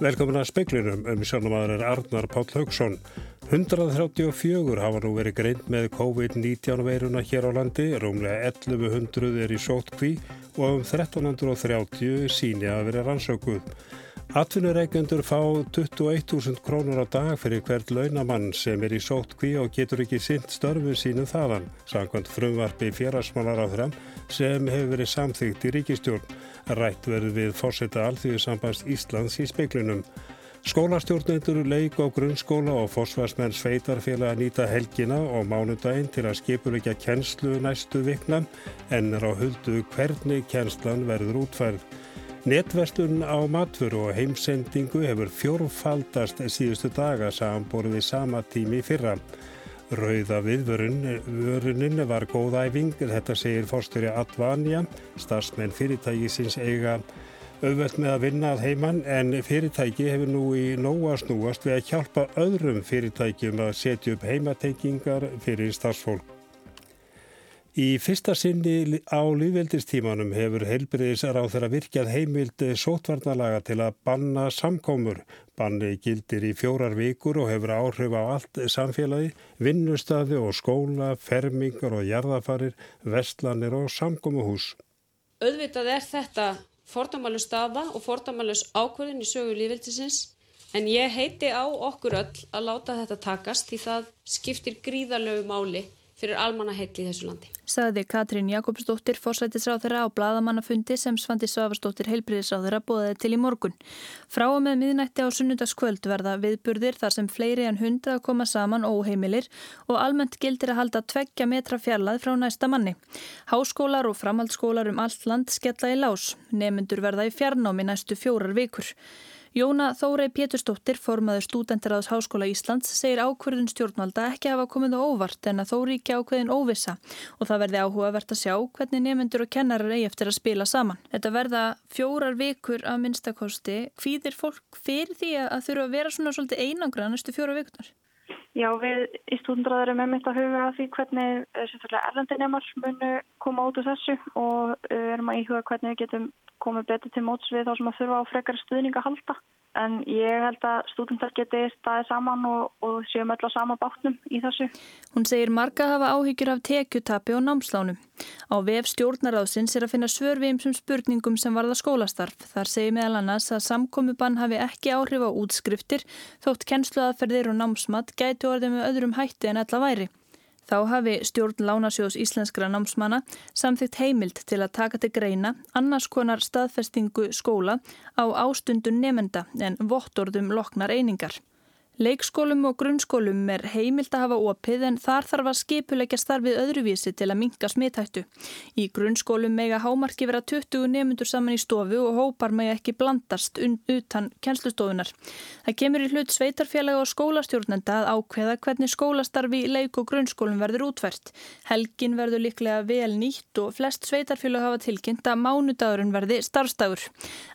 Velkomin að speiklinum um sjónumadur er Arnar Páll Haugsson. 134 hafa nú verið greint með COVID-19 veiruna hér á landi, rúmlega 1100 er í sótkví og um 1330 síni að vera rannsökuð. Atvinnureikendur fá 21.000 krónur á dag fyrir hvert launamann sem er í sótkví og getur ekki sint störfu sínu þaðan, samkvæmt frumvarpi fjárasmálar á þram sem hefur verið samþygt í ríkistjórn. Rætt verður við fórseta Alþjóðsambans Íslands í speiklunum. Skólastjórnendur leik á grunnskóla og fórsvarsmenn sveitarfélag að nýta helgina og mánudaginn til að skipuleika kennslu næstu vikna en er á huldu hvernig kennslan verður útfærð. Netverslun á matfuru og heimsendingu hefur fjórfaldast síðustu daga samanborið við sama tími fyrra. Rauða viðvörunin var góð æfing, þetta segir fórstöri Advanja, stafsmenn fyrirtækisins eiga auðvelt með að vinna að heimann en fyrirtæki hefur nú í nóa snúast við að hjálpa öðrum fyrirtækjum að setja upp heimatengingar fyrir stafsfólk. Í fyrsta sinni á lífveldistímanum hefur heilbriðisar á þeirra virkjað heimild sótvarnalaga til að banna samkómur. Banni gildir í fjórar vikur og hefur áhrif á allt samfélagi, vinnustafi og skóla, fermingar og jarðafarir, vestlanir og samkómuhús. Öðvitað er þetta fordómalus staða og fordómalus ákvörðin í sögu lífveldisins en ég heiti á okkur öll að láta þetta takast því það skiptir gríðalögu máli fyrir almanna heitli í þessu landi. Saði Katrín Jakobsdóttir, fórsættisráþurra á bladamannafundi sem Svandi Svavarsdóttir heilbriðisráþurra bóðaði til í morgun. Frá og með miðnætti á sunnundaskvöld verða viðburðir þar sem fleiri en hundra að koma saman óheimilir og almennt gildir að halda tveggja metra fjarlað frá næsta manni. Háskólar og framhaldsskólar um allt land skella í lás. Nemyndur verða í fjarnámi næstu fjórar vikur. Jóna Þórei Péturstóttir, formaður stúdentaraðs Háskóla Íslands, segir ákverðun stjórnvalda ekki hafa komið á óvart en að þó ríkja ákveðin óvissa og það verði áhugavert að sjá hvernig nefnendur og kennarar eigi eftir að spila saman. Þetta verða fjórar vikur af minnstakosti. Hvíðir fólk fyrir því að þurfa að vera svona svolítið einangra næstu fjóra vikunar? Já, við í stúdendraður erum einmitt að huga að því hvernig erlendinemar munu koma út úr þessu og erum að íhuga hvernig við getum komið betur til móts við þá sem að þurfa á frekar stuðning að halda. En ég held að stúdendar geti staðið saman og, og séum öll á sama bátnum í þessu. Hún segir marga hafa áhyggjur af tekjutapi og námslánum. Á vef stjórnaráðsins er að finna svör við einsum spurningum sem varða skólastarf. Þar segir meðal annars að samkomiðbann hafi ekki áhrif á útskriftir þótt kennsluaðferðir og námsmat gæti orðið með öðrum hætti en ella væri. Þá hafi stjórn Lánasjós íslenskra námsmanna samþygt heimild til að taka til greina annars konar staðfestingu skóla á ástundun nefenda en vottorðum loknar einingar. Leikskólum og grunnskólum er heimilt að hafa opið en þar þarf að skipuleggja starfið öðruvísi til að minka smithættu. Í grunnskólum mega hámarki vera 20 nefnundur saman í stofu og hópar mega ekki blandast utan kjenslustofunar. Það kemur í hlut sveitarfélaga og skólastjórnenda að ákveða hvernig skólastarfi í leik og grunnskólum verður útvært. Helgin verður líklega vel nýtt og flest sveitarfélag hafa tilkynnt að mánudagurinn verði starfstagur.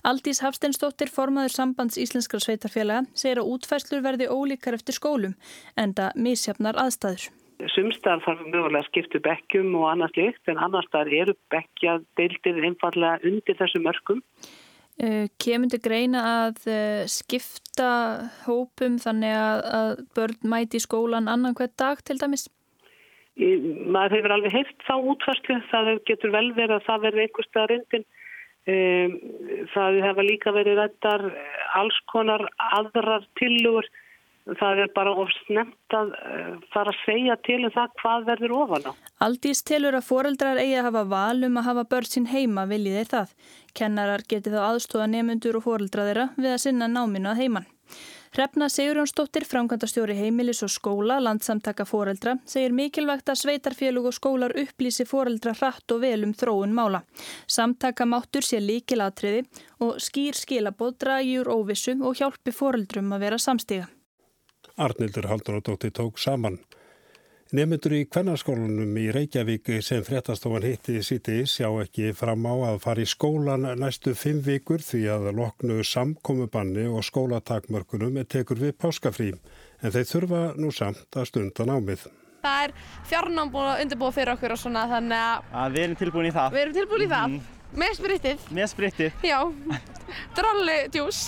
Aldís Hafsteinsdóttir, formaður sambands íslenskra sveitarfélaga, segir að verði ólíkar eftir skólum en það misjafnar aðstæður. Sumstar þarf mögulega að skipta bekkjum og annars líkt en annars þar eru bekkja deildir einfallega undir þessu mörgum. Kemur til greina að skipta hópum þannig að börn mæti í skólan annan hvert dag til dæmis? Maður hefur alveg heilt þá útvarslu, það getur vel verið að það verði einhverstað reyndin. Það hefur líka verið rættar alls konar aðrar tilugur það er bara of snemt að fara að segja til um það hvað verður ofan á. Aldís telur að foreldrar eigi að hafa val um að hafa börn sín heima viljið þeir það. Kennarar geti þá aðstóða nefnundur og foreldra þeirra við að sinna náminu að heiman. Hrefna Sigurjónsdóttir, framkvæmdastjóri heimilis og skóla, landsamtaka foreldra, segir mikilvægt að sveitarfélug og skólar upplýsi foreldra hratt og vel um þróun mála. Samtaka máttur sé líkilatriði og skýr skilabóð dragjur óvissu og hjálpi foreldrum að vera samstiga. Arnildur Haldunadóttir tók saman. Nefnendur í kvennarskólanum í Reykjavík sem fréttastofan hitti síti sjá ekki fram á að fara í skólan næstu fimm vikur því að loknu samkomubanni og skólatakmörkunum tekur við páskafrí en þeir þurfa nú samt að stunda námið. Það er fjarnám búin að undirbúa fyrir okkur og svona þannig að... að við erum tilbúin í það. Við erum tilbúin í það. Mm. Með spritið. Með spritið? Já, drolli djús.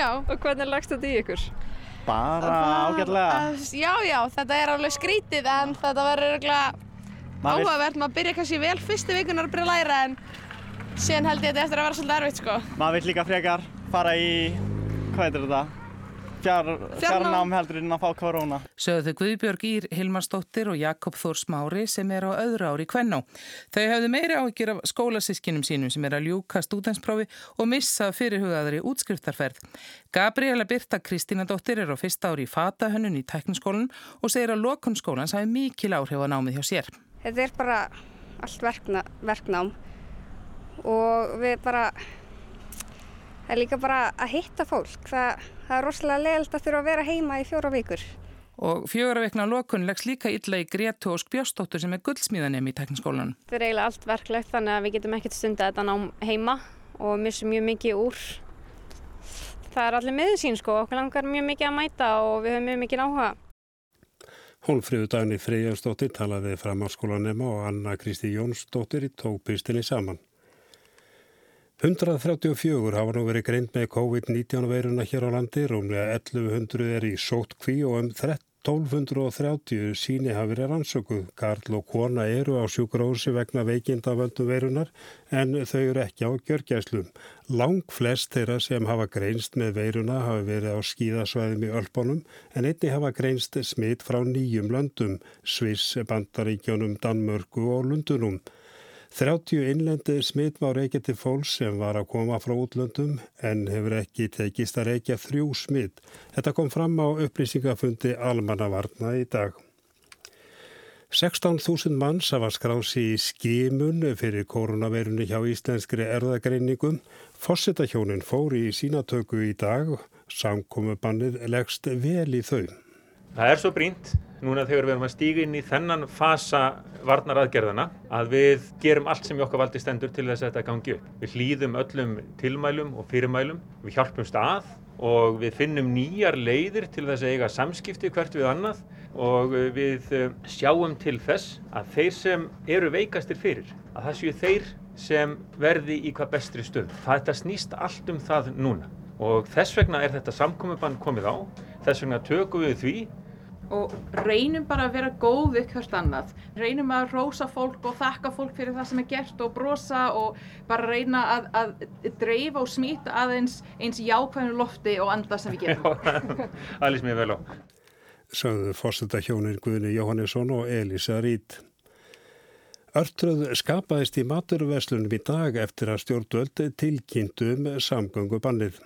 já. Og hvernig lagst þetta í ykkur? Bara ágætlega. Já, já, þetta er alveg skrítið en þetta verður örgulega áhugavert. Maður byrja kannski vel fyrstu vikunar að byrja að læra en síðan held ég þetta eftir að vera svolítið erfitt sko. Maður vil líka frekar fara í, hvað heitir þetta? Fjár, fjarnám heldur en að fá korona. Sögðu Guðbjörg Ír Hilmarsdóttir og Jakob Þór Smári sem er á öðru ári kvenná. Þau hafðu meiri áhyggjur af skólasískinum sínum sem er að ljúka stúdensprófi og missa fyrirhugaðri útskriftarferð. Gabriela Birta Kristínadóttir er á fyrsta ári í fatahönnun í tekniskólan og segir að lokunskólans hafi mikil áhrif á námið hjá sér. Þetta er bara allt verkna, verknám og við bara Það er líka bara að hitta fólk. Það, það er rosalega leiðilt að þurfa að vera heima í fjóra vikur. Og fjóra vikna lokun leggst líka illa í Gretu og Spjóstóttur sem er guldsmíðanem í tekniskólan. Það er eiginlega allt verklegt þannig að við getum ekkert stunda þetta ná heima og missum mjög mikið úr. Það er allir meðsýn sko, okkur langar mjög mikið að mæta og við höfum mjög mikið áhuga. Hólfríðu dagni Freyjarsdóttir talaði fram á skólanema og Anna Kristi Jónsdóttir tók pistinni saman. 134 hafa nú verið greint með COVID-19 veiruna hér á landi, rúmlega 1100 er í sótkví og um 1230 síni hafi verið rannsökuð. Karl og kona eru á sjúkrósi vegna veikinda völdu veirunar en þau eru ekki á gjörgjæslum. Lang flest þeirra sem hafa greinst með veiruna hafi verið á skíðasvæðum í Ölbónum en einni hafa greinst smitt frá nýjum löndum, Sviss, Bandaríkjónum, Danmörku og Lundunum. 30 innlendi smitt má reykja til fólks sem var að koma frá útlöndum en hefur ekki tekist að reykja þrjú smitt. Þetta kom fram á upplýsingafundi almannavarna í dag. 16.000 manns hafa skrási í skimun fyrir koronaveirunni hjá íslenskri erðagreiningum. Fossetahjónin fóri í sínatöku í dag. Samkomubannið leggst vel í þau. Það er svo brínt núna þegar við erum að stíga inn í þennan fasa varnaraðgerðana að við gerum allt sem í okkar valdi stendur til þess að þetta gangi upp. Við hlýðum öllum tilmælum og fyrirmælum, við hjálpumst að og við finnum nýjar leiðir til þess að eiga samskipti hvert við annað og við eh, sjáum til þess að þeir sem eru veikastir fyrir, að það séu þeir sem verði í hvað bestri stöð. Þetta snýst allt um það núna og þess vegna er þetta samkomiðbann komið á, þess vegna tökum við því og reynum bara að vera góð við hvert annað. Reynum að rósa fólk og þakka fólk fyrir það sem er gert og brosa og bara reyna að, að dreifa og smýta aðeins eins jákvæðinu lofti og anda sem við gerum. Allir sem ég vel á. Sögðu fórseta hjónin Guðni Jóhannesson og Elisa Rít. Örtröð skapaðist í maturverslunum í dag eftir að stjórnvöld tilkynntum samgöngu bannið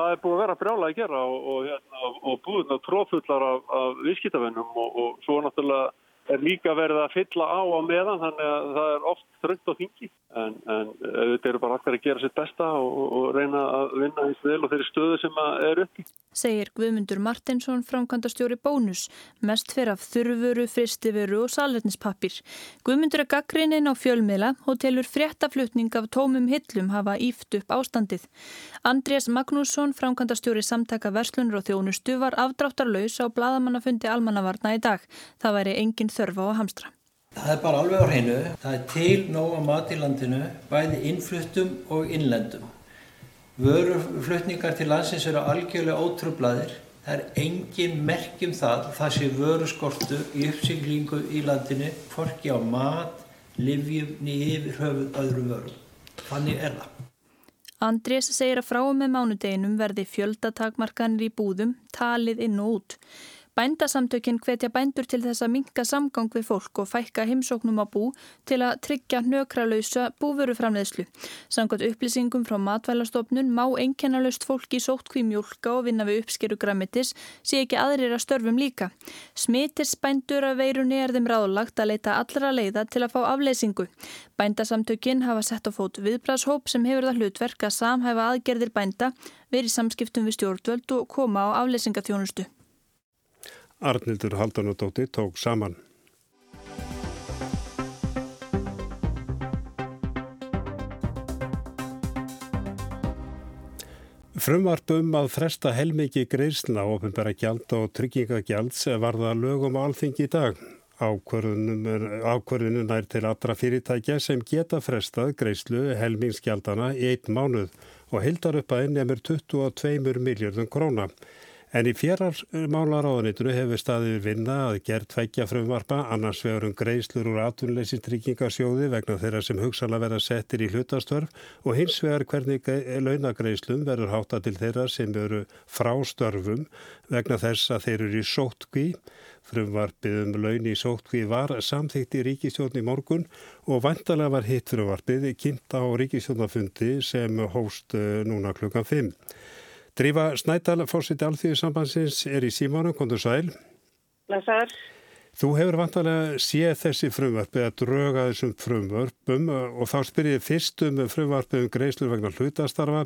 það er búið að vera brjála að gera og, og, hérna, og búið tróðfullar af, af viðskiptavennum og, og svo náttúrulega er líka verið að fylla á á meðan þannig að það er oft þröngt á þingi en, en þetta eru bara allir að gera sitt besta og, og reyna að vinna eins vel og þeirri stöðu sem er uppi. Segir Guðmundur Martinsson framkvæmdastjóri bónus, mest fyrir af þurfuru, fristifuru og saletnispappir. Guðmundur er gaggrininn á fjölmiðla og telur fréttaflutning af tómum hillum hafa íft upp ástandið. Andrés Magnússon, framkvæmdastjóri samtaka verslunur og þjónustu var afdráttarlaus á bladamannafundi almannavarna í dag. Það væri engin þörfa á hamstra. Það er bara alveg á hreinu. Það er til nóga mat í landinu, bæði innfluttum og innlendum. Vöruflutningar til landsins eru algjörlega ótrúblaðir. Það er engin merkjum það, það sé vöruskortu í uppsinglingu í landinu, forki á mat, livjum, nýjir höfuð öðru vörum. Þannig er það. Andrés segir að frá með mánudeginum verði fjöldatakmarkanir í búðum, talið inn og út. Bændasamtökinn hvetja bændur til þess að minka samgang við fólk og fækka heimsóknum á bú til að tryggja nökralausa búvöruframleðslu. Samkvæmt upplýsingum frá matvælastofnun má einkennalaust fólk í sóttkví mjólka og vinna við uppskeru grammetis sé ekki aðrir að störfum líka. Smitis bændur af veirunni er þeim ráðlagt að leita allra leiða til að fá afleysingu. Bændasamtökinn hafa sett á fót viðbrashóp sem hefur það hlutverk að samhæfa aðgerðir bænda, verið samskiptum við stjórnvöld og koma á afleysingaþjónustu. Arnildur Haldanudóttir tók saman. Frumvarpum að fresta helmiki greiðsla ofinbæra gjald og tryggingagjalds varða lögum alþingi í dag. Ákvörðunum nær til allra fyrirtækja sem geta frestað greiðslu helmingsgjaldana í einn mánuð og hildar upp að ennjamur 22 miljardum króna. En í fjármálaráðanitinu hefur staðið vinna að gerð tveikja frumvarpa annars vegar um greiðslur úr atvinnleysinstryggingasjóði vegna þeirra sem hugsanlega verða settir í hlutastörf og hins vegar hvernig launagreiðslum verður hátta til þeirra sem eru frá störfum vegna þess að þeir eru í sótkví. Frumvarpið um laun í sótkví var samþýtt í ríkistjórn í morgun og vantarlega var hitt frumvarpið kynnt á ríkistjórnafundi sem hóst eh, núna klukkan 5. Drífa Snædal, fórsiti alþjóðsambansins, er í símánum, kontur sæl. Læsar. Þú hefur vantarlega séð þessi frumvarp eða dröga þessum frumvarpum og þá spyrir ég fyrst um frumvarpum um greiðslur vegna hlutastarfa.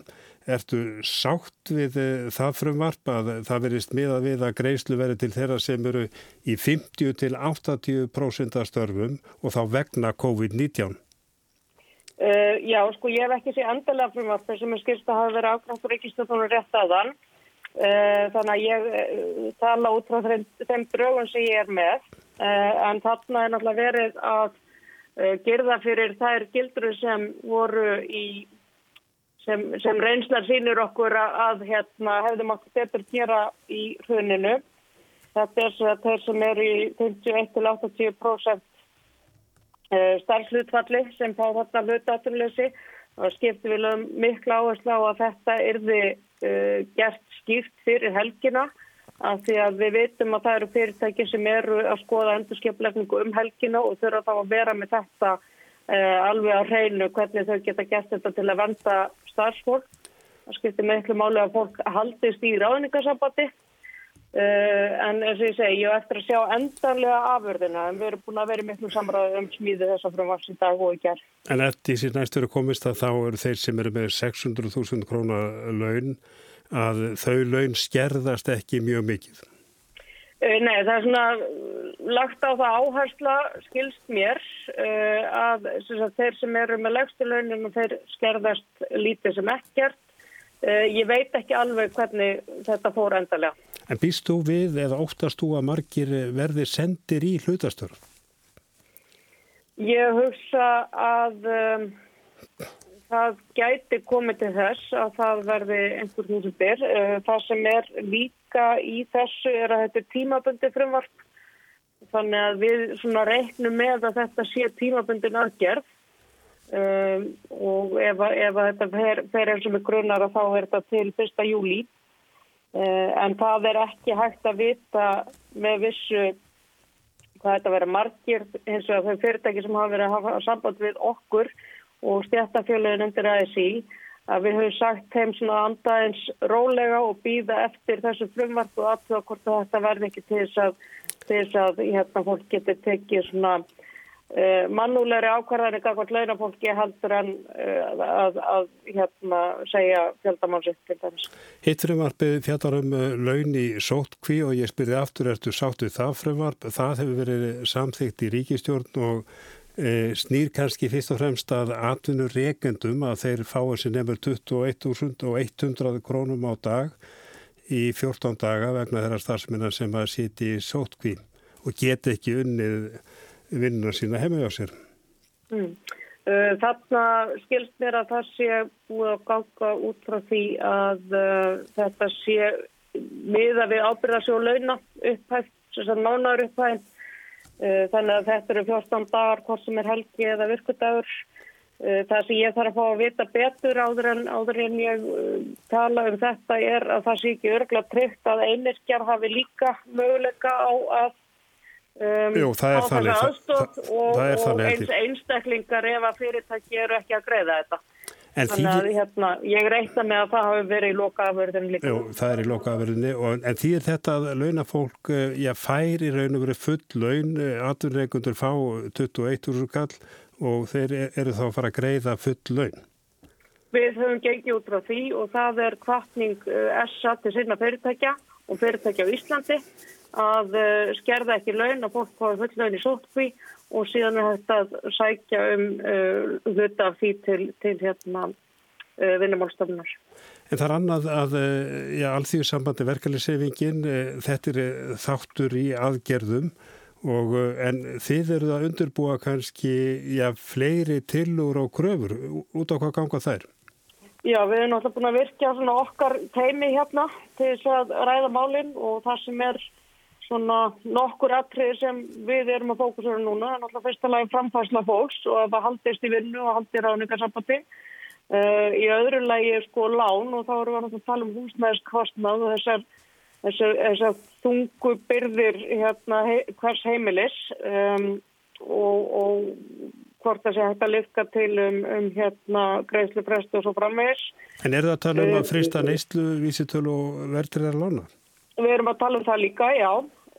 Ertu sátt við eh, það frumvarp að það verist miða við að greiðslu veri til þeirra sem eru í 50 til 80% af störfum og þá vegna COVID-19? Uh, já, sko ég hef ekki séð endalega frumvarp sem er skilst að hafa verið ákvæmt ríkistöðunum rétt aðan uh, þannig að ég uh, tala út frá þeim, þeim drögun sem ég er með. En þarna er náttúrulega verið að gerða fyrir þær gildur sem voru í sem, sem reynslar sínur okkur að, að hérna, hefðum okkur betur gera í hruninu. Þetta er þeir sem er í 51-80% Eh, starfslutfalli sem fá þarna hlutaturleysi og skipti við mikla áherslu á að þetta yrði uh, gert skýrt fyrir helgina af því að við veitum að það eru fyrirtæki sem eru að skoða endurskiplegningu um helgina og þurfa þá að vera með þetta uh, alveg á hreinu hvernig þau geta gert þetta til að venda starfsfólk. Það skipti miklu máli að fólk haldist í ráðningarsambandi en eins og ég segi, ég hef eftir að sjá endanlega afverðina en við erum búin að vera miklu samræði um smíði þess að frumvars í dag og í gerð. En eftir síðan næstu eru komist að þá eru þeir sem eru með 600.000 krónar laun að þau laun skerðast ekki mjög mikið? Uh, nei, það er svona lagt á það áhersla skilst mér að, að þeir sem eru með legstu launin og þeir skerðast lítið sem ekkert. Ég veit ekki alveg hvernig þetta fór endalega. En býst þú við eða óttast þú að margir verði sendir í hlutastörf? Ég hugsa að um, það gæti komið til þess að það verði einhver húsubir. Uh, það sem er líka í þessu er að þetta er tímabundi frumvarp. Þannig að við reiknum með að þetta sé tímabundin aðgerð um, og ef, ef þetta fer, fer eins og með grunnar þá er þetta til 1. júli. Eh, en það er ekki hægt að vita með vissu hvað þetta verður margir. Eins og þau fyrirtæki sem hafa verið að hafa samband við okkur og stjættafjöluðin undir ASI að við höfum sagt þeim svona andaðins rólega og býða eftir þessu frumvart og aftur hvort þetta verði ekki til þess að, til þess að hérna, fólk getur tekið svona Uh, mannúlegri ákvarðanir gafkvæmt launafólki heldur en uh, að, að hérna, segja þess. Hitt frumvarpið fjallar um uh, laun í sótkví og ég spyrði aftur, ertu sáttu það frumvarp? Það hefur verið samþygt í ríkistjórn og snýr kannski fyrst og fremst að atvinnur regendum að þeir fáið sem nefnir 21.100 krónum á dag í 14 daga vegna þeirra starfsminna sem að sitja í sótkví og geta ekki unnið vinnuna sína heima hjá sér. Mm. Uh, þarna skilst mér að það sé búið að ganga út frá því að uh, þetta sé miða við ábyrðarsjó launa upphæft, þess að mánar upphæft. Uh, þannig að þetta eru 14 dagar, hvort sem er helgi eða virkudagur. Það sem ég þarf að fá að vita betur áður en, áður en ég tala um þetta er að það sé ekki örgla tryggt að einirkjar hafi líka möguleika á að Um, Jú, það er þannig. Og, og eins einstaklingar ef að fyrirtæki eru ekki að greiða þetta. En þannig að því... hérna, ég reikna með að það hafi verið í lokaafverðinu líka. Jú, það er í lokaafverðinu en því er þetta að launafólk eh, já, fær í raun og verið full laun eh, aturreikundur fá 21.000 kall og þeir eru þá að fara að greiða full laun. Við höfum gengið út frá því og það er kvartning SA eh, til sinna fyrirtækja og fyrirtækja á Íslandi að eh, skerða ekki laun og fólk fái full laun í sótkví og síðan er þetta að sækja um uh, hluta af því til, til hérna, uh, vinnumálstofnar. En það er annað að ja, allþjóðsambandi verkefliðsefingin, uh, þetta er þáttur í aðgerðum Og, en þið eru það undirbúa kannski já, fleiri tilur og kröfur út á hvað ganga þær? Já, við erum náttúrulega búin að svona okkar teimi hérna til þess að ræða málinn og það sem er svona nokkur atrið sem við erum að fókusera núna er náttúrulega fyrstulega framfærsla fólks og að það haldist í vinnu og haldi ráningarsambandi. Uh, í öðru lagi er sko lán og þá erum við að tala um húsnæðiskostnað og þessar þessar, þessar þungu byrðir hérna, he, hvers heimilis um, og, og hvort það sé hægt að lyfka til um, um hérna, greiðsluprestu og svo framvegis. En er það að tala um að frista neyslu, vísitölu og verðriðar lóna? Við erum að tala um það líka, já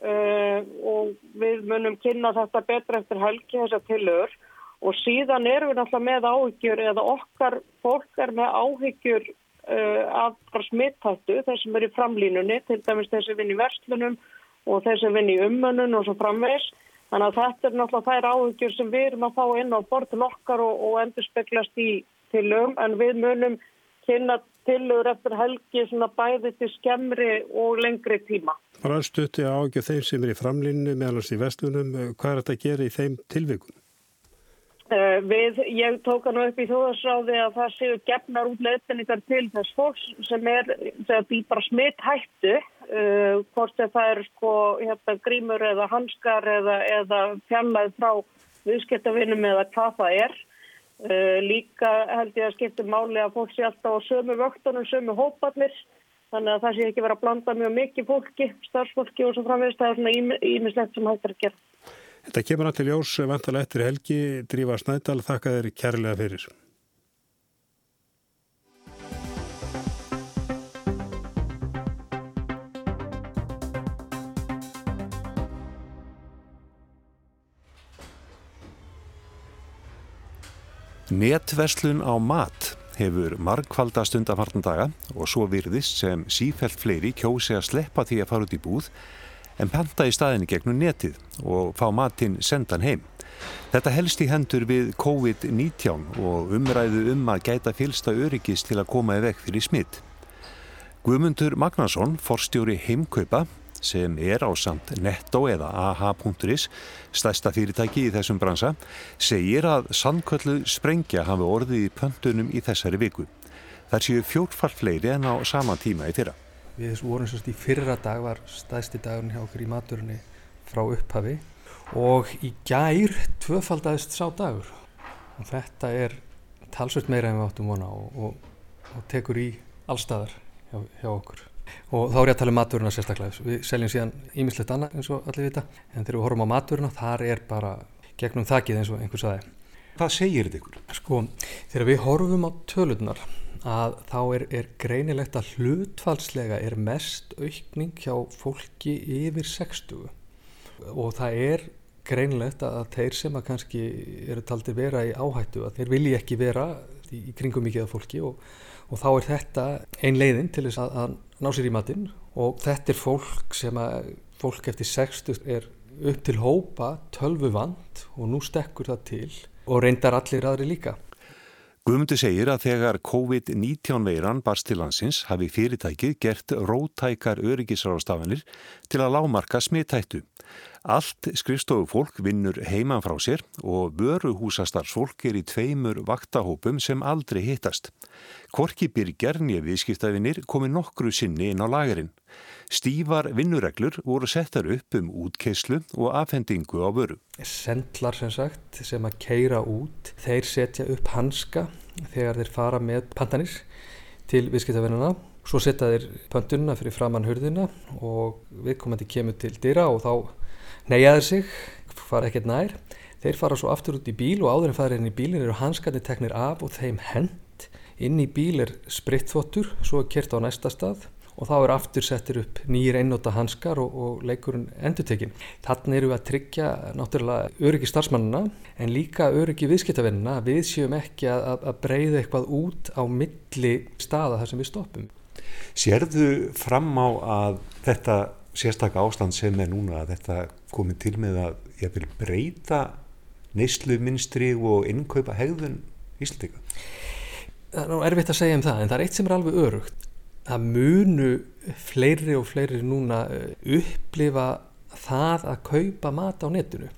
uh, og við munum kynna þetta betra eftir helgi þessar tilögur og síðan erum við náttúrulega með áhyggjur eða okkar fólk er með áhyggjur uh, af smittættu, þeir sem er í framlínunni, til dæmis þeir sem vinn í verslunum og þeir sem vinn í umönnun og svo framvegs. Þannig að þetta er náttúrulega þær áhugjur sem við erum að fá inn á bortin okkar og, og endur speklast í tilögum en við munum kynna tilögur eftir helgi svona bæði til skemmri og lengri tíma. Er stutti áhugjur þeim sem er í framlínunni meðalans í vestlunum. Hvað er þetta að gera í þeim tilvikum? Uh, við, ég tóka nú upp í þóðarsráði að það séu gefnar út leitningar til þess fólks sem er bara smitt hættu uh, hvort það er sko hérna, grímur eða hanskar eða, eða fjarlæð frá viðskiptavinnum eða hvað það er líka held ég að skipta máli að fólk sé alltaf á sömu vöktunum, sömu hóparnir þannig að það sé ekki verið að blanda mjög mikið fólki, starfsfólki og svo framvegist það er svona ímislegt sem hægt er að gera Þetta kemur náttúrulega ljós vantala eftir helgi. Drífa Snædal, þakka þér kærlega fyrir. Netverslun á mat hefur margkvaldast undanfartandaga og svo virðist sem sífælt fleiri kjósi að sleppa því að fara út í búð en panta í staðinni gegnum netið og fá matinn sendan heim. Þetta helst í hendur við COVID-19 og umræðu um að gæta fylsta öryggis til að koma í vekk fyrir smitt. Guðmundur Magnarsson, forstjóri heimkaupa, sem er á samt netto eða aha.is, stærsta fyrirtæki í þessum bransa, segir að sandköllu sprengja hafi orðið í pöntunum í þessari viku. Það séu fjórfall fleiri en á sama tíma í fyrra. Við vorum sérst í fyrra dag var staðsti dagurinn hjá okkur í maturinni frá upphafi og í gær tvöfaldæðist sá dagur og þetta er talsveit meira en við áttum vona og, og, og tekur í allstaðar hjá, hjá okkur og þá er ég að tala um maturina sérstaklega. Við seljum síðan ímislegt annað eins og allir vita. En þegar við horfum á maturina þar er bara gegnum þakkið eins og einhvers aðeins Hvað segir þetta ykkur? Sko, þegar við horfum á tölunar að þá er, er greinilegt að hlutfalslega er mest aukning hjá fólki yfir 60 og það er greinilegt að þeir sem að kannski eru taldi vera í áhættu að þeir vilji ekki vera í kringum mikið af fólki og, og þá er þetta ein leiðin til þess að, að ná sér í matinn og þetta er fólk sem að fólk eftir 60 er upp til hópa tölvu vand og nú stekkur það til og reyndar allir aðri líka. Guðmundi segir að þegar COVID-19 veiran barst til landsins hafi fyrirtækið gert rótækar öryggisrástafanir til að lámarka smittættu. Allt skrifstofu fólk vinnur heiman frá sér og vöruhúsastarfsfólk er í tveimur vaktahópum sem aldrei hittast. Korki byrjar nýja viðskiptafinir komi nokkru sinni inn á lagarinn. Stífar vinnureglur voru settar upp um útkeislu og afhendingu á vöru. Sendlar sem sagt sem að keira út, þeir setja upp hanska þegar þeir fara með pantanir til viðskiptafinnuna. Svo setja þeir pöntununa fyrir framann hurðina og viðkomandi kemur til dýra og þá neyjaður sig, fara ekkert nær. Þeir fara svo aftur út í bíl og áður en fara inn í bílinn eru hanskarnir teknir af og þeim hend. Inn í bíl er spritþvottur, svo er kert á næsta stað og þá er aftur settir upp nýjir einnóta hanskar og, og leikurinn endutekinn. Þannig eru við að tryggja náttúrulega öryggi starfsmannina en líka öryggi viðskiptavennina við séum ekki að, að breyða eitthvað út á milli staða þar sem við stoppum. Sérðu fram á að þetta sérstakka ástand sem er núna að þetta komi til með að ég vil breyta neysluminstri og innkaupa hegðun Íslandika? Það er nú erfitt að segja um það en það er eitt sem er alveg örugt það munu fleiri og fleiri núna eh, upplifa það að kaupa mat á netinu.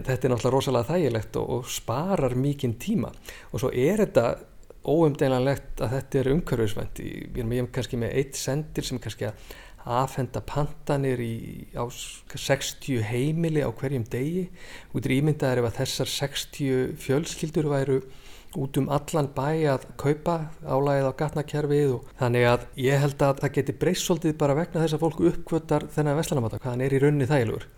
Þetta er náttúrulega rosalega þægilegt og, og sparar mikinn tíma og svo er þetta óumdeinanlegt að þetta er umhverfisvænt. Ég er kannski með eitt sendir sem kannski að aðfenda pantanir í, á 60 heimili á hverjum degi. Út í ímyndaðar ef að þessar 60 fjölskyldur væru út um allan bæ að kaupa álægið á gatnakerfið og þannig að ég held að það geti breyst svolítið bara vegna þess að fólku uppkvötar þennan veslanamata, hvað hann er í raunni þægilegur.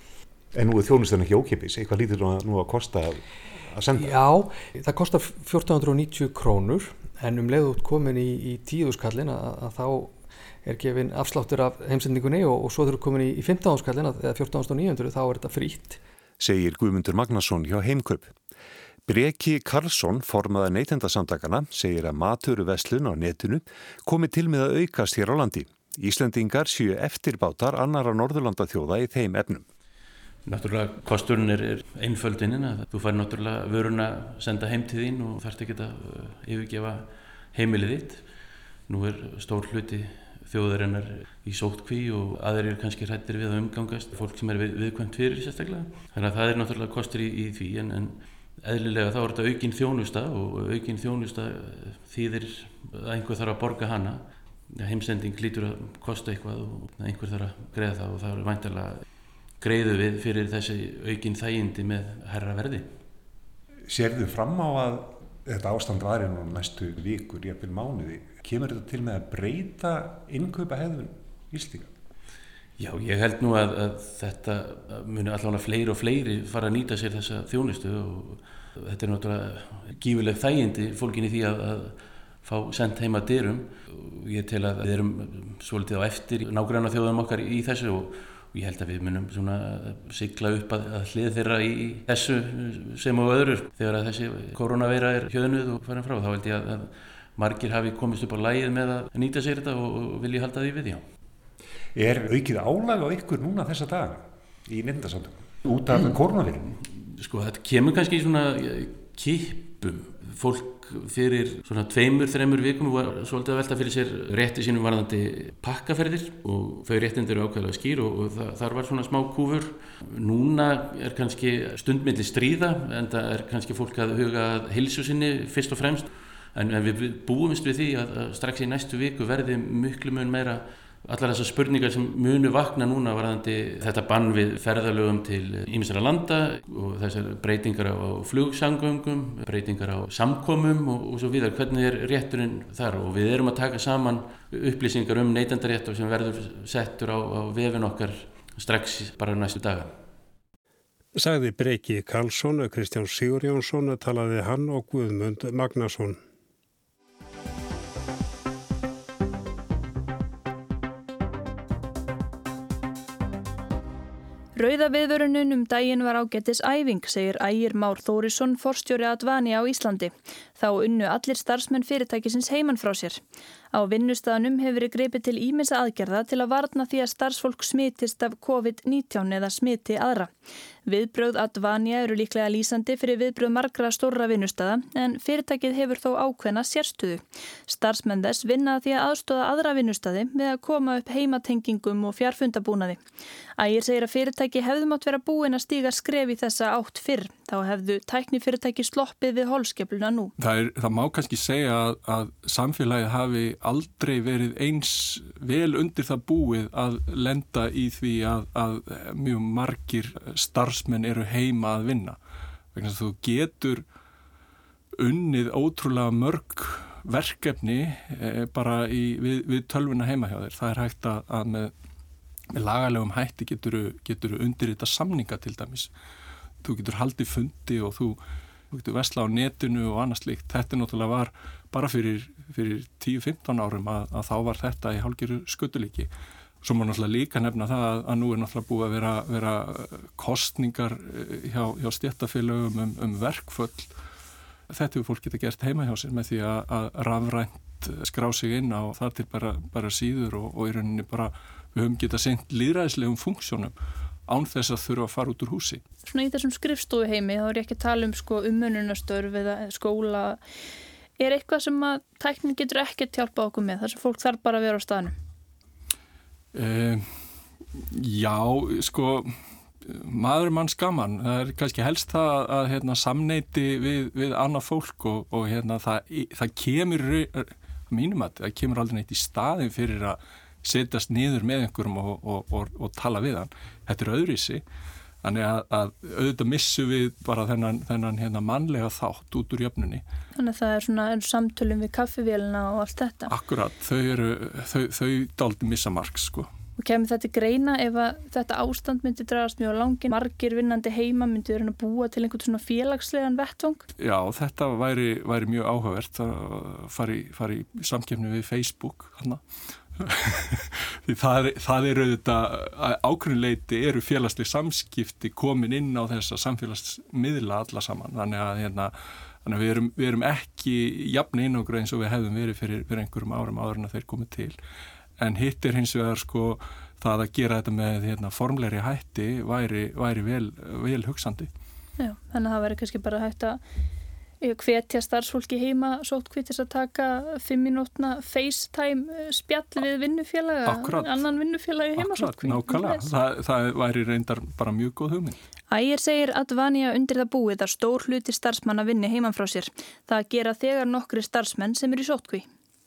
En nú er þjónustan ekki ókipis, eitthvað lítur nú að kosta að senda? Já, það kostar 1490 krónur en um leiðut komin í, í tíðuskallin að, að þá er gefin afsláttur af heimsendingunni og, og svo þurfum komin í, í 15 áskallin eða 14.900 þá er þetta frýtt. Segir Guðmundur Magnason hjá Heimkaup. Breki Karlsson, formaða neytendasamtakana, segir að maturveslun á netinu komi til með að aukast hér á landi. Íslendingar séu eftirbátar annara Norðurlanda þjóða í þeim efnum. Náttúrulega kosturinn er, er einföldininn að þú fær náttúrulega vöruna senda heim til þín og þarfst ekki að uh, yfirgefa heimilið þitt. Nú er stór hluti þjóðarinnar í sótkví og aðeir er kannski hrættir við að umgangast fólk sem er við, viðkvæmt fyrir sérstaklega. Þannig að það er náttúrulega kostur í, í því en, en eðlilega þá er þetta aukinn þjónusta og aukinn þjónusta þýðir að einhver þarf að borga hana. Heimsending lítur að kosta eitthvað og einhver þarf að greiða það og það er væntalega greiðu við fyrir þessi aukinn þægindi með herra verði. Serðu fram á að þetta ástand var nú næstu vikur, ég vil mánuði, kemur þetta til með að breyta innkaupa hefðun ístíka? Já, ég held nú að, að þetta muni allavega fleiri og fleiri fara að nýta sér þessa þjónustu og þetta er náttúrulega gífileg þægindi fólkinni því að, að fá sendt heima dyrum. Ég tel að við erum svolítið á eftir nágræna þjóðum okkar í þessu og og ég held að við munum svona sigla upp að, að hlið þeirra í þessu sem og öðru þegar að þessi koronaveira er hjöðnuð og farin frá þá held ég að margir hafi komist upp á lægið með að nýta sér þetta og, vilja halda því við já. Er aukið álag á ykkur núna þessa daga í nefndasandum út af koronavirun? Sko þetta kemur kannski í svona kipum fólk fyrir svona tveimur, þreimur vikum var svolítið að velta fyrir sér rétti sínum varðandi pakkaferðir og þau réttindir eru ákveðlega skýr og, og það, þar var svona smá kúfur. Núna er kannski stundmilli stríða en það er kannski fólk að huga hilsu sinni fyrst og fremst en, við búumst við því að, strax í næstu viku verði mjög mjög meira allar þessar spurningar sem munu vakna núna varðandi þetta bann við ferðalögum til ímestara landa og þessar breytingar á flugsangöngum, breytingar á samkomum og, og svo vidar. Hvernig er rétturinn þar og við erum að taka saman upplýsingar um neytandaréttur sem verður settur á, á vefin okkar strax bara næstu daga. Sagði Breki Karlsson, Kristján Sigur Jónsson, talaði hann og Guðmund Magnason. Rauða viðvörunum um daginn var ágættis æfing, segir Ægir Már Þórisson, forstjóri Advani á Íslandi. Þá unnu allir starfsmenn fyrirtækisins heimann frá sér. Á vinnustadanum hefur verið greipið til ímessa aðgerða til að varna því að starfsfólk smitist af COVID-19 eða smiti aðra. Viðbröð Advania eru líklega lýsandi fyrir viðbröð margra stórra vinnustada en fyrirtækið hefur þó ákveðna sérstuðu. Starfsmenn þess vinna því að aðstóða aðra vinnustadi með að koma upp heimatengingum og fjarfundabúnaði. Ægir segir að fyrirtæki hefðum átt vera búin að stíga skref í þessa átt fyrr. Þá hefðu tæknifyrirtæki sloppið við holskefluna nú. Það, er, það má kannski segja að, að samfélagi hafi aldrei verið eins vel undir það búið að lenda í því að, að mjög margir starfsmenn eru heima að vinna. Vegna að þú getur unnið ótrúlega mörg verkefni e, bara í, við, við tölvuna heima hjá þér. Það er hægt að, að með, með lagalegum hætti getur þú undir þetta samninga til dæmis. Þú getur haldið fundi og þú, þú getur vesla á netinu og annað slikt. Þetta náttúrulega var bara fyrir, fyrir 10-15 árum að, að þá var þetta í hálgiru skötulíki. Svo má náttúrulega líka nefna það að, að nú er náttúrulega búið að vera, vera kostningar eh, hjá, hjá stjættafélögum um, um verkföll. Þetta hefur fólk getið gert heima hjá sér með því að, að rafrænt skrá sig inn á þar til bara, bara síður og, og í rauninni bara við höfum getað sendt líðræðislegum funksjónum án þess að þurfa að fara út úr húsi. Svona í þessum skrifstofu heimi þá er ég ekki að tala um sko, umönunastörf eða skóla er eitthvað sem að tæknin getur ekkert hjálpa okkur með þess að fólk þarf bara að vera á staðinu? Eh, Já, sko maður mann skaman, það er kannski helst það að, að hérna, samneiti við, við annað fólk og, og hérna, það, það kemur mínum að það kemur aldrei neitt í staðin fyrir að setjast niður með einhverjum og, og, og tala við hann. Þetta er öðrisi Þannig að, að auðvitað missu við bara þennan, þennan hérna, mannlega þátt út úr jöfnunni. Þannig að það er svona samtölum við kaffivélina og allt þetta. Akkurat, þau eru, þau, þau daldi missa margs sko. Og kemur þetta greina ef þetta ástand myndi dragast mjög langin, margir vinnandi heima myndi verið að búa til einhvern svona félagslegan vettvang? Já, þetta væri, væri mjög áhugavert að fara í, í samkefni við Facebook hann því það, það eru auðvitað ákveðinleiti eru félagsleg samskipti komin inn á þessa samfélagsmiðla alla saman. Þannig að, hérna, þannig að við, erum, við erum ekki jafn einangra eins og við hefðum verið fyrir, fyrir einhverjum árum áður en að þeir komið til. En hitt er hins vegar sko það að gera þetta með hérna, formleiri hætti væri, væri vel, vel hugsandi. Já, þannig að það væri kannski bara hægt að hvetja starfsfólki heima sótkvítis að taka fimm minútna FaceTime eh, spjall við vinnufélaga, Akkurat. annan vinnufélagi heima sótkví. Nákvæmlega, það, það væri reyndar bara mjög góð hugmynd. Ægir segir að Vanja undir það búið að stór hluti starfsmanna vinni heiman frá sér. Það gera þegar nokkri starfsmenn sem eru í sótkví.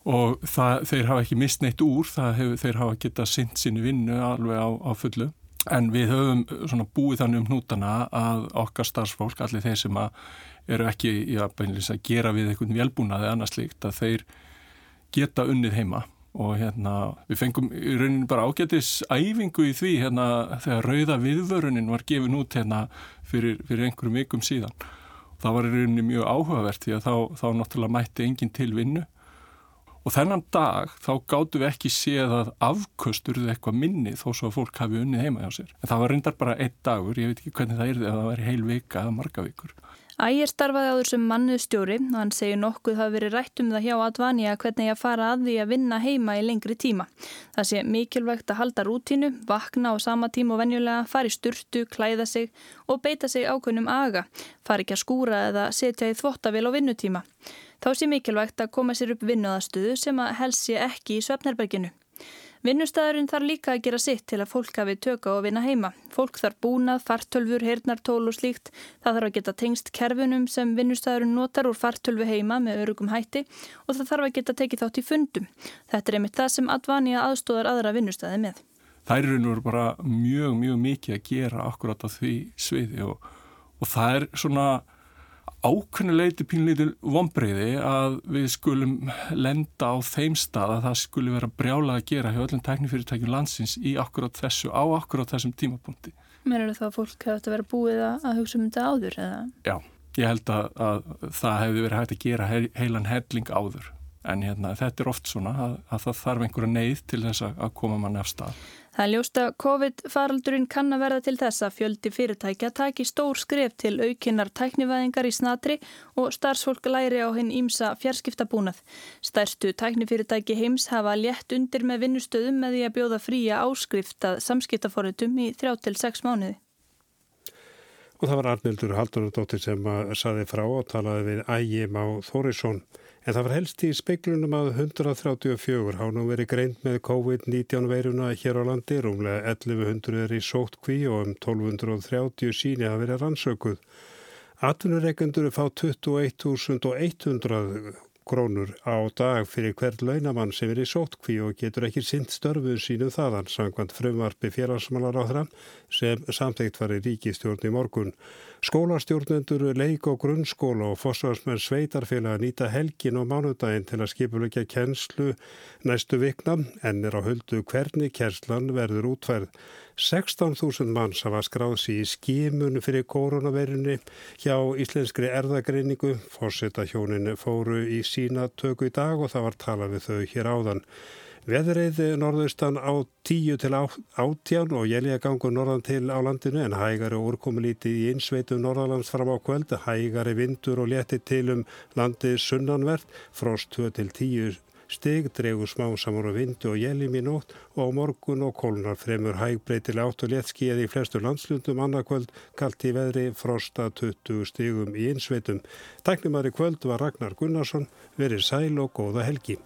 Og það, þeir hafa ekki mist neitt úr, hef, þeir hafa getað synt sinni vinnu alveg á, á fullu. En við höfum búið þannig um hnútana að okkar starfsfólk, allir þeir sem að eru ekki já, að gera við einhvern velbúnaði annars líkt að þeir geta unnið heima og hérna við fengum í rauninni bara ágætis æfingu í því hérna þegar rauða viðvörunin var gefin út hérna fyrir, fyrir einhverjum vikum síðan. Það var í rauninni mjög áhugavert því að þá, þá náttúrulega mætti enginn til vinnu og þennan dag þá gáttu við ekki séð að afkusturðu eitthvað minni þó svo að fólk hafi unnið heima hjá sér. En það var reyndar bara einn dagur, ég veit ekki hvernig það er þegar það væri heil vika eða marga vikur. Ægir starfaði áður sem mannuðstjóri og hann segir nokkuð hafi verið rætt um það hjá Advanja hvernig að fara að því að vinna heima í lengri tíma. Það sé mikilvægt að halda rútínu, vakna á sama tíma og venjulega, fari sturtu, klæða sig og beita sig ákveðnum aga, fari ekki að skúra eða setja í þvottavél á vinnutíma. Þá sé mikilvægt að koma sér upp vinnuðastöðu sem að helsi ekki í svefnerberginu. Vinnustæðurinn þarf líka að gera sitt til að fólk hafi tökka og vinna heima. Fólk þarf búnað, fartölfur, heyrnartól og slíkt. Það þarf að geta tengst kerfunum sem vinnustæðurinn notar úr fartölfu heima með örugum hætti og það þarf að geta tekið þátt í fundum. Þetta er einmitt það sem Advanja aðstóðar aðra vinnustæði með. Það er einhvern veginn bara mjög, mjög mikið að gera akkurat á því sviði og, og það er svona ákveðnuleiti pínleitur vonbreyði að við skulum lenda á þeim stað að það skuli vera brjála að gera hjá öllum teknifyrirtækjum landsins í akkurát þessu, á akkurát þessum tímapunkti. Mér er það að fólk hefði vera búið að hugsa um þetta áður eða? Já, ég held að, að það hefði verið hægt að gera heilan helling áður en hérna, þetta er oft svona að, að það þarf einhverja neyð til þess að koma manni af stað. Það er ljóst að COVID-faraldurinn kann að verða til þess að fjöldi fyrirtækja taki stór skref til aukinnar tæknivæðingar í snatri og starfsfólk læri á hinn ímsa fjarskiptabúnað. Stærstu tæknifyrirtæki heims hafa létt undir með vinnustöðum með því að bjóða fría áskrift að samskiptaforritum í 3-6 mánuði. Og það var Arnildur Haldunardóttir sem saði frá og talaði við Ægim á Þórisson. En það var helst í speiklunum að 134 há nú verið greint með COVID-19 veiruna hér á landi, rúmlega 1100 er í sótt kví og um 1230 síni að verið rannsökuð. Atvinnureikendur fá 21.100 krónur á dag fyrir hvert launamann sem er í sóttkví og getur ekki sint störfuð sínu þaðan samkvæmt frumvarpi félagsmálar á þram sem samtækt var í ríkistjórn í morgun. Skólastjórnendur leik og grunnskóla og fósfarsmenn sveitarfélag nýta helgin og mánudaginn til að skipulegja kennslu næstu vikna en er á höldu hvernig kennslan verður útfærð. 16.000 manns hafa skráð sér í skimun fyrir koronaveirunni hjá Íslenskri erðagreiningu. Fórseta hjónin fóru í sína töku í dag og það var talað við þau hér áðan. Veðreið norðaustan á 10 til 18 og jælja gangur norðan til á landinu en hægari úrkomulítið í einsveitum norðalands fram á kvöld, hægari vindur og leti til um landi sunnanvert, frost 2 til 10 Stig dregur smá samar á vindu og jælim í nótt og á morgun og kólnar fremur hægbreytileg átt og léttskíð í flestu landslundum annarkvöld kallt í veðri frosta 20 stigum í einsveitum. Tæknumari kvöld var Ragnar Gunnarsson verið sæl og góða helgi.